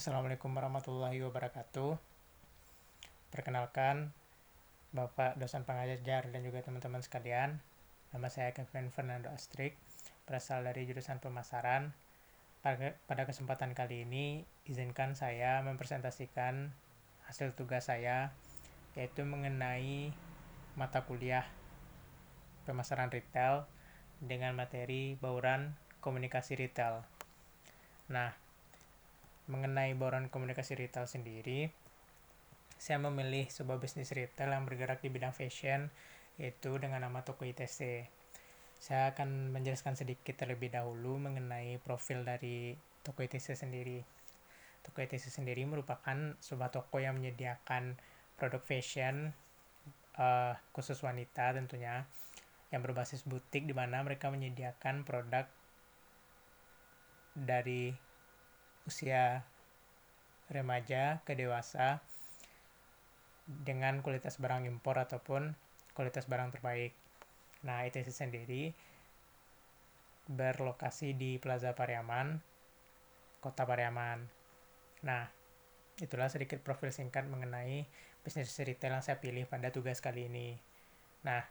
Assalamualaikum warahmatullahi wabarakatuh. Perkenalkan, Bapak dosen pengajar dan juga teman-teman sekalian. Nama saya Kevin Fernando Astrik, berasal dari jurusan pemasaran. Pada kesempatan kali ini, izinkan saya mempresentasikan hasil tugas saya, yaitu mengenai mata kuliah pemasaran retail dengan materi bauran komunikasi retail. Nah, mengenai bauran komunikasi retail sendiri, saya memilih sebuah bisnis retail yang bergerak di bidang fashion, yaitu dengan nama Toko ITC. Saya akan menjelaskan sedikit terlebih dahulu mengenai profil dari Toko ITC sendiri. Toko ITC sendiri merupakan sebuah toko yang menyediakan produk fashion uh, khusus wanita tentunya yang berbasis butik di mana mereka menyediakan produk dari usia remaja ke dewasa dengan kualitas barang impor ataupun kualitas barang terbaik. Nah, ITC sendiri berlokasi di Plaza Pariaman, Kota Pariaman. Nah, itulah sedikit profil singkat mengenai bisnis retail yang saya pilih pada tugas kali ini. Nah,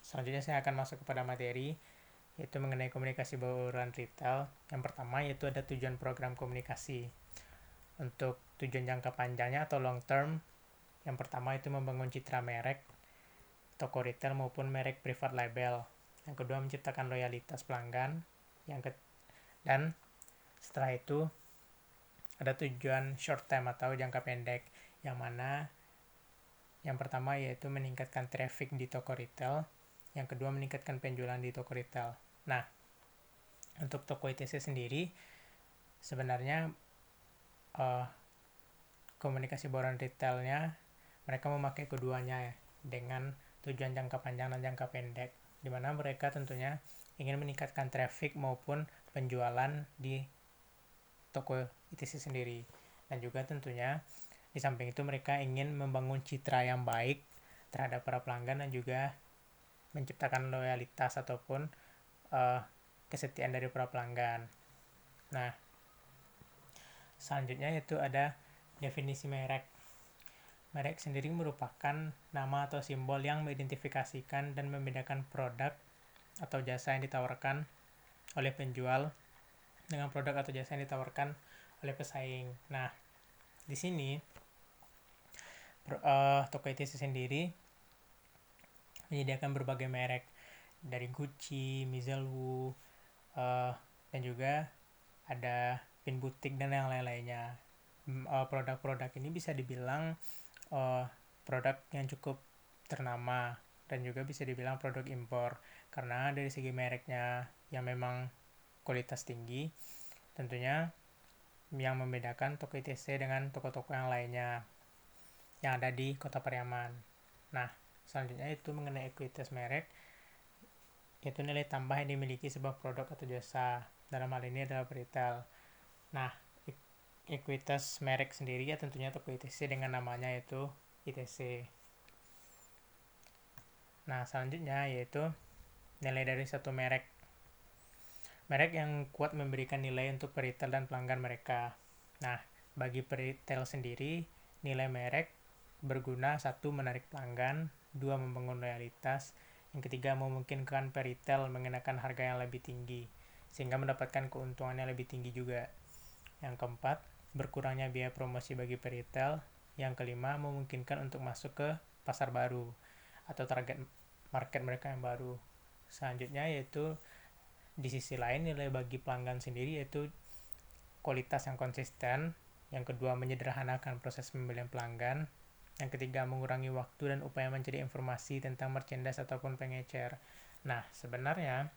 selanjutnya saya akan masuk kepada materi yaitu mengenai komunikasi bauran retail. Yang pertama yaitu ada tujuan program komunikasi. Untuk tujuan jangka panjangnya atau long term, yang pertama itu membangun citra merek, toko retail maupun merek privat label. Yang kedua menciptakan loyalitas pelanggan. Yang ke dan setelah itu ada tujuan short term atau jangka pendek yang mana yang pertama yaitu meningkatkan traffic di toko retail, yang kedua meningkatkan penjualan di toko retail. Nah, untuk toko ITC sendiri sebenarnya uh, komunikasi boron retailnya mereka memakai keduanya ya dengan tujuan jangka panjang dan jangka pendek di mana mereka tentunya ingin meningkatkan traffic maupun penjualan di toko ITC sendiri. Dan juga tentunya di samping itu mereka ingin membangun citra yang baik terhadap para pelanggan dan juga menciptakan loyalitas ataupun uh, kesetiaan dari para pelanggan. Nah, selanjutnya yaitu ada definisi merek. Merek sendiri merupakan nama atau simbol yang mengidentifikasikan dan membedakan produk atau jasa yang ditawarkan oleh penjual dengan produk atau jasa yang ditawarkan oleh pesaing. Nah, di sini uh, toko ITC sendiri menyediakan berbagai merek dari Gucci, Mizel Wu, uh, dan juga ada pin butik dan yang lain-lainnya. Uh, produk-produk ini bisa dibilang uh, produk yang cukup ternama dan juga bisa dibilang produk impor karena dari segi mereknya yang memang kualitas tinggi tentunya yang membedakan toko ITC dengan toko-toko yang lainnya yang ada di kota Pariaman. Nah, selanjutnya itu mengenai ekuitas merek yaitu nilai tambah yang dimiliki sebuah produk atau jasa. Dalam hal ini adalah retail. Nah, ekuitas merek sendiri ya tentunya toko ITC dengan namanya yaitu ITC. Nah, selanjutnya yaitu nilai dari satu merek. Merek yang kuat memberikan nilai untuk peritel dan pelanggan mereka. Nah, bagi peritel sendiri, nilai merek berguna satu menarik pelanggan, dua membangun loyalitas, yang ketiga, memungkinkan peritel mengenakan harga yang lebih tinggi, sehingga mendapatkan keuntungannya lebih tinggi juga. Yang keempat, berkurangnya biaya promosi bagi peritel. Yang kelima, memungkinkan untuk masuk ke pasar baru atau target market mereka yang baru. Selanjutnya yaitu di sisi lain nilai bagi pelanggan sendiri yaitu kualitas yang konsisten. Yang kedua, menyederhanakan proses pembelian pelanggan. Yang ketiga, mengurangi waktu dan upaya mencari informasi tentang merchandise ataupun pengecer. Nah, sebenarnya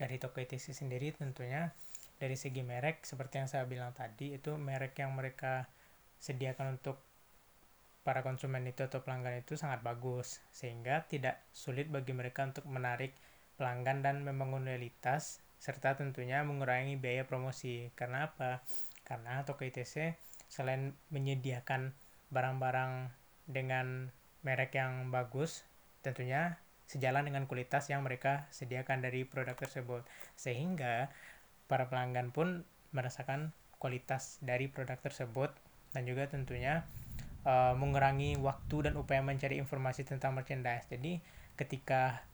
dari toko ETC sendiri tentunya dari segi merek seperti yang saya bilang tadi itu merek yang mereka sediakan untuk para konsumen itu atau pelanggan itu sangat bagus sehingga tidak sulit bagi mereka untuk menarik pelanggan dan membangun loyalitas serta tentunya mengurangi biaya promosi. Karena apa? Karena toko ITC selain menyediakan barang-barang dengan merek yang bagus tentunya sejalan dengan kualitas yang mereka sediakan dari produk tersebut sehingga para pelanggan pun merasakan kualitas dari produk tersebut dan juga tentunya uh, mengurangi waktu dan upaya mencari informasi tentang merchandise. Jadi ketika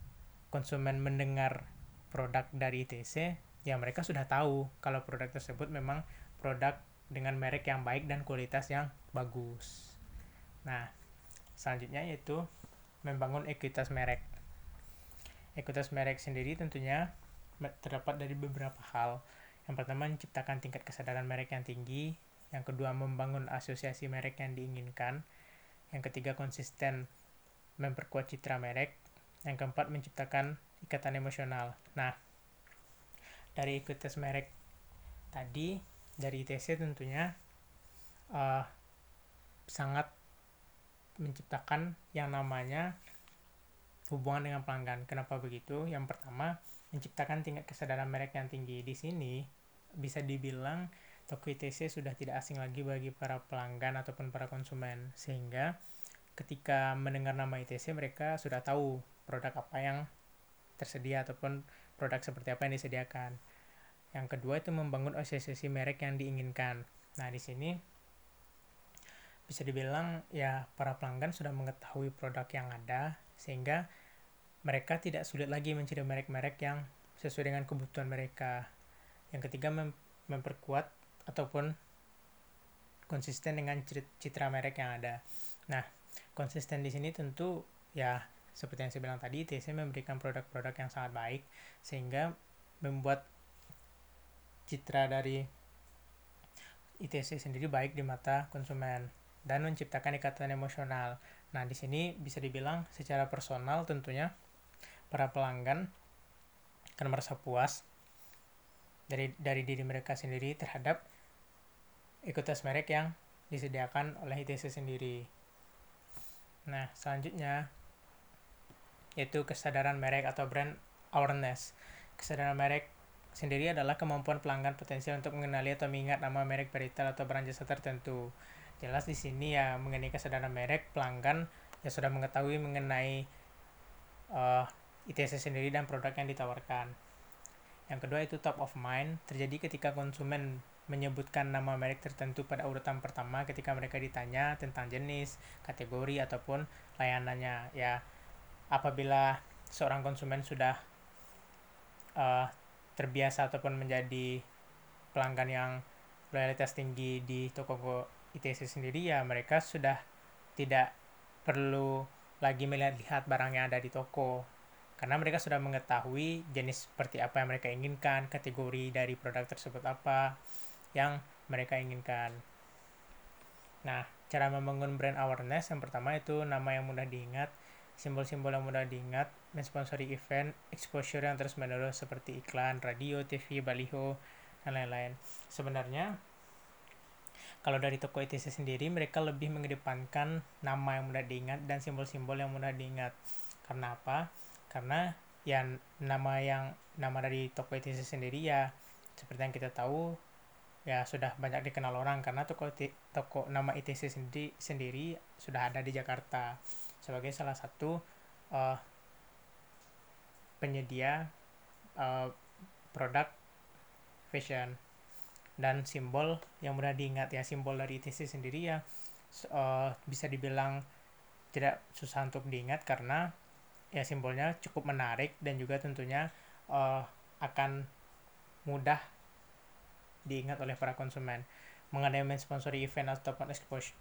konsumen mendengar produk dari ITC, ya mereka sudah tahu kalau produk tersebut memang produk dengan merek yang baik dan kualitas yang bagus. Nah, selanjutnya yaitu membangun ekuitas merek. Ekuitas merek sendiri tentunya terdapat dari beberapa hal. Yang pertama, menciptakan tingkat kesadaran merek yang tinggi. Yang kedua, membangun asosiasi merek yang diinginkan. Yang ketiga, konsisten memperkuat citra merek. Yang keempat, menciptakan ikatan emosional. Nah, dari ekuitas merek tadi, dari ITC tentunya uh, sangat menciptakan yang namanya hubungan dengan pelanggan. Kenapa begitu? Yang pertama, menciptakan tingkat kesadaran merek yang tinggi. Di sini bisa dibilang toko ITC sudah tidak asing lagi bagi para pelanggan ataupun para konsumen. Sehingga ketika mendengar nama ITC mereka sudah tahu produk apa yang tersedia ataupun produk seperti apa yang disediakan. Yang kedua itu membangun asosiasi merek yang diinginkan. Nah, di sini bisa dibilang ya para pelanggan sudah mengetahui produk yang ada sehingga mereka tidak sulit lagi mencari merek-merek yang sesuai dengan kebutuhan mereka. Yang ketiga mem memperkuat ataupun konsisten dengan citra merek yang ada. Nah, konsisten di sini tentu ya seperti yang saya bilang tadi, TC memberikan produk-produk yang sangat baik sehingga membuat citra dari ITC sendiri baik di mata konsumen dan menciptakan ikatan emosional. Nah, di sini bisa dibilang secara personal tentunya para pelanggan akan merasa puas dari dari diri mereka sendiri terhadap ekuitas merek yang disediakan oleh ITC sendiri. Nah, selanjutnya yaitu kesadaran merek atau brand awareness. Kesadaran merek sendiri adalah kemampuan pelanggan potensial untuk mengenali atau mengingat nama merek peritel atau brand jasa tertentu jelas di sini ya mengenai kesadaran merek pelanggan ya sudah mengetahui mengenai uh, eh, ITC sendiri dan produk yang ditawarkan. Yang kedua itu top of mind terjadi ketika konsumen menyebutkan nama merek tertentu pada urutan pertama ketika mereka ditanya tentang jenis, kategori ataupun layanannya. Ya, apabila seorang konsumen sudah uh, terbiasa ataupun menjadi pelanggan yang loyalitas tinggi di toko ITC sendiri ya mereka sudah tidak perlu lagi melihat-lihat barang yang ada di toko karena mereka sudah mengetahui jenis seperti apa yang mereka inginkan, kategori dari produk tersebut apa yang mereka inginkan. Nah, cara membangun brand awareness yang pertama itu nama yang mudah diingat, simbol-simbol yang mudah diingat, mensponsori event, exposure yang terus-menerus seperti iklan, radio, TV, baliho, dan lain-lain. Sebenarnya kalau dari toko ITC sendiri, mereka lebih mengedepankan nama yang mudah diingat dan simbol-simbol yang mudah diingat. Karena apa? Karena ya nama yang nama dari toko ITC sendiri ya seperti yang kita tahu ya sudah banyak dikenal orang karena toko toko nama ITC sendiri sendiri sudah ada di Jakarta sebagai salah satu uh, penyedia uh, produk fashion dan simbol yang mudah diingat ya simbol dari ITC sendiri ya. Uh, bisa dibilang tidak susah untuk diingat karena ya simbolnya cukup menarik dan juga tentunya uh, akan mudah diingat oleh para konsumen. Mengenai mensponsori event ataupun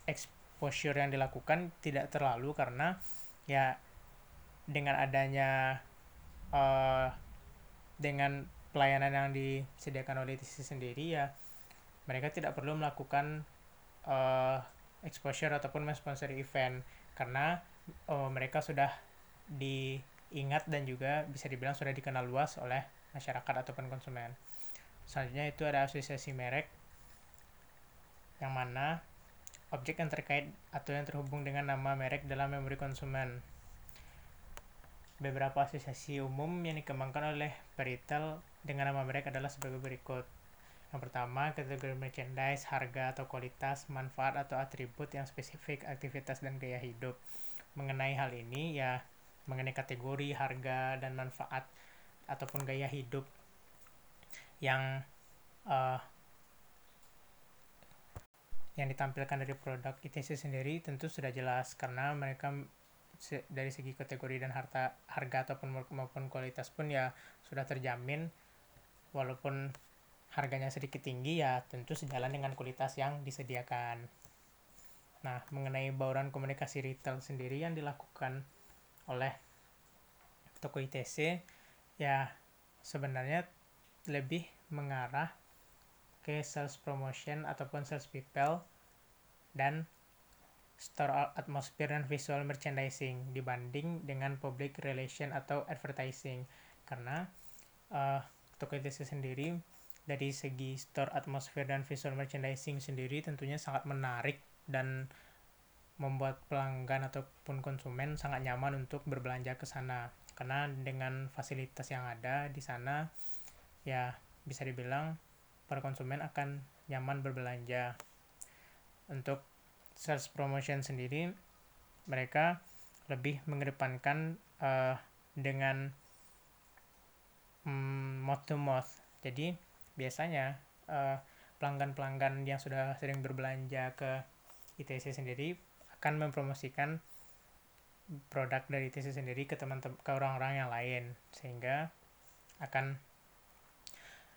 exposure yang dilakukan tidak terlalu karena ya dengan adanya uh, dengan pelayanan yang disediakan oleh TC sendiri ya mereka tidak perlu melakukan uh, exposure ataupun mensponsori event karena uh, mereka sudah diingat dan juga bisa dibilang sudah dikenal luas oleh masyarakat ataupun konsumen. Selanjutnya itu ada asosiasi merek yang mana objek yang terkait atau yang terhubung dengan nama merek dalam memori konsumen. Beberapa asosiasi umum yang dikembangkan oleh peritel dengan nama merek adalah sebagai berikut. Yang pertama, kategori merchandise, harga atau kualitas, manfaat atau atribut yang spesifik, aktivitas dan gaya hidup. Mengenai hal ini ya mengenai kategori, harga dan manfaat ataupun gaya hidup yang uh, yang ditampilkan dari produk ITC sendiri tentu sudah jelas karena mereka dari segi kategori dan harta harga ataupun maupun kualitas pun ya sudah terjamin walaupun harganya sedikit tinggi ya tentu sejalan dengan kualitas yang disediakan. Nah, mengenai bauran komunikasi retail sendiri yang dilakukan oleh toko ITC ya sebenarnya lebih mengarah ke sales promotion ataupun sales people dan store atmosphere dan visual merchandising dibanding dengan public relation atau advertising. Karena uh, toko ITC sendiri dari segi store atmosphere dan visual merchandising sendiri tentunya sangat menarik dan membuat pelanggan ataupun konsumen sangat nyaman untuk berbelanja ke sana. Karena dengan fasilitas yang ada di sana ya bisa dibilang para konsumen akan nyaman berbelanja. Untuk sales promotion sendiri mereka lebih mengedepankan uh, dengan um, mouth to mouth. Jadi biasanya pelanggan pelanggan-pelanggan yang sudah sering berbelanja ke ITC sendiri akan mempromosikan produk dari ITC sendiri ke teman-teman ke orang-orang yang lain. Sehingga akan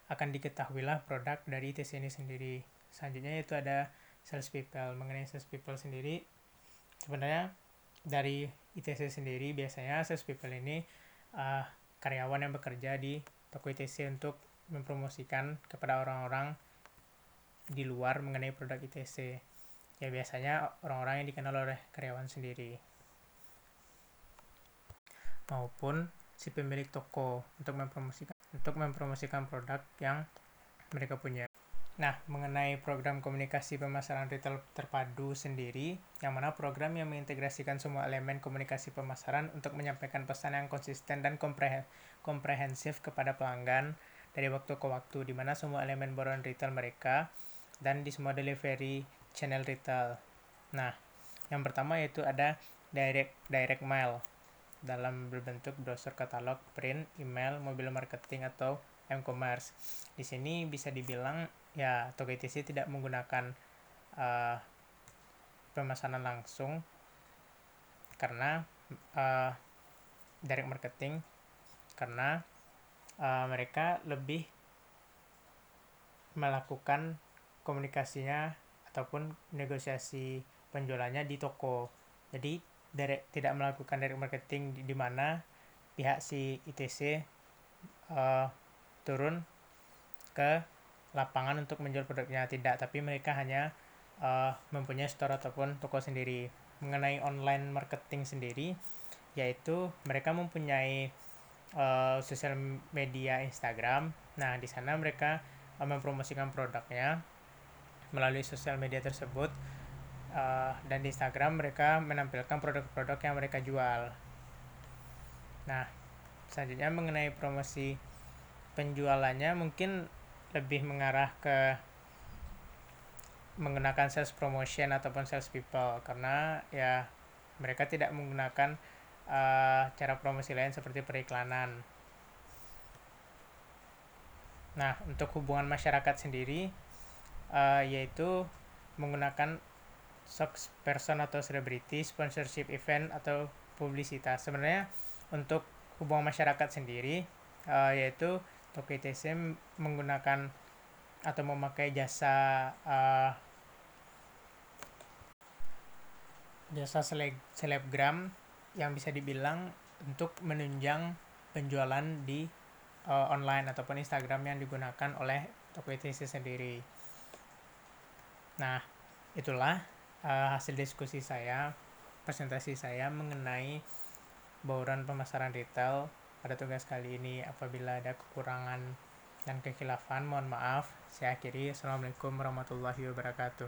akan diketahuilah produk dari ITC ini sendiri. Selanjutnya itu ada sales people mengenai sales people sendiri sebenarnya dari ITC sendiri biasanya sales people ini uh, karyawan yang bekerja di toko ITC untuk mempromosikan kepada orang-orang di luar mengenai produk ITC. Ya biasanya orang-orang yang dikenal oleh karyawan sendiri. Maupun si pemilik toko untuk mempromosikan untuk mempromosikan produk yang mereka punya. Nah, mengenai program komunikasi pemasaran retail terpadu sendiri, yang mana program yang mengintegrasikan semua elemen komunikasi pemasaran untuk menyampaikan pesan yang konsisten dan komprehensif kepada pelanggan dari waktu ke waktu di mana semua elemen borong retail mereka dan di semua delivery channel retail. Nah, yang pertama yaitu ada direct direct mail dalam berbentuk browser katalog, print, email, mobile marketing atau e-commerce. Di sini bisa dibilang ya ITC tidak menggunakan uh, pemesanan langsung karena uh, direct marketing karena uh, mereka lebih melakukan komunikasinya ataupun negosiasi penjualannya di toko. Jadi direct, tidak melakukan direct marketing di, di mana pihak si ITC uh, eh, turun ke lapangan untuk menjual produknya tidak, tapi mereka hanya uh, mempunyai store ataupun toko sendiri. Mengenai online marketing sendiri, yaitu mereka mempunyai uh, sosial media Instagram. Nah, di sana mereka uh, mempromosikan produknya melalui sosial media tersebut. Uh, dan di Instagram mereka menampilkan produk-produk yang mereka jual. Nah, selanjutnya mengenai promosi penjualannya mungkin lebih mengarah ke menggunakan sales promotion ataupun sales people karena ya mereka tidak menggunakan uh, cara promosi lain seperti periklanan. Nah, untuk hubungan masyarakat sendiri, uh, yaitu menggunakan person atau selebriti, sponsorship event atau publisitas. Sebenarnya untuk hubungan masyarakat sendiri, uh, yaitu Toko ITC menggunakan atau memakai jasa uh, jasa seleb selebgram yang bisa dibilang untuk menunjang penjualan di uh, online ataupun Instagram yang digunakan oleh toko ETC sendiri. Nah, itulah uh, hasil diskusi saya, presentasi saya mengenai bauran pemasaran retail pada tugas kali ini. Apabila ada kekurangan dan kekhilafan, mohon maaf. Saya akhiri. Assalamualaikum warahmatullahi wabarakatuh.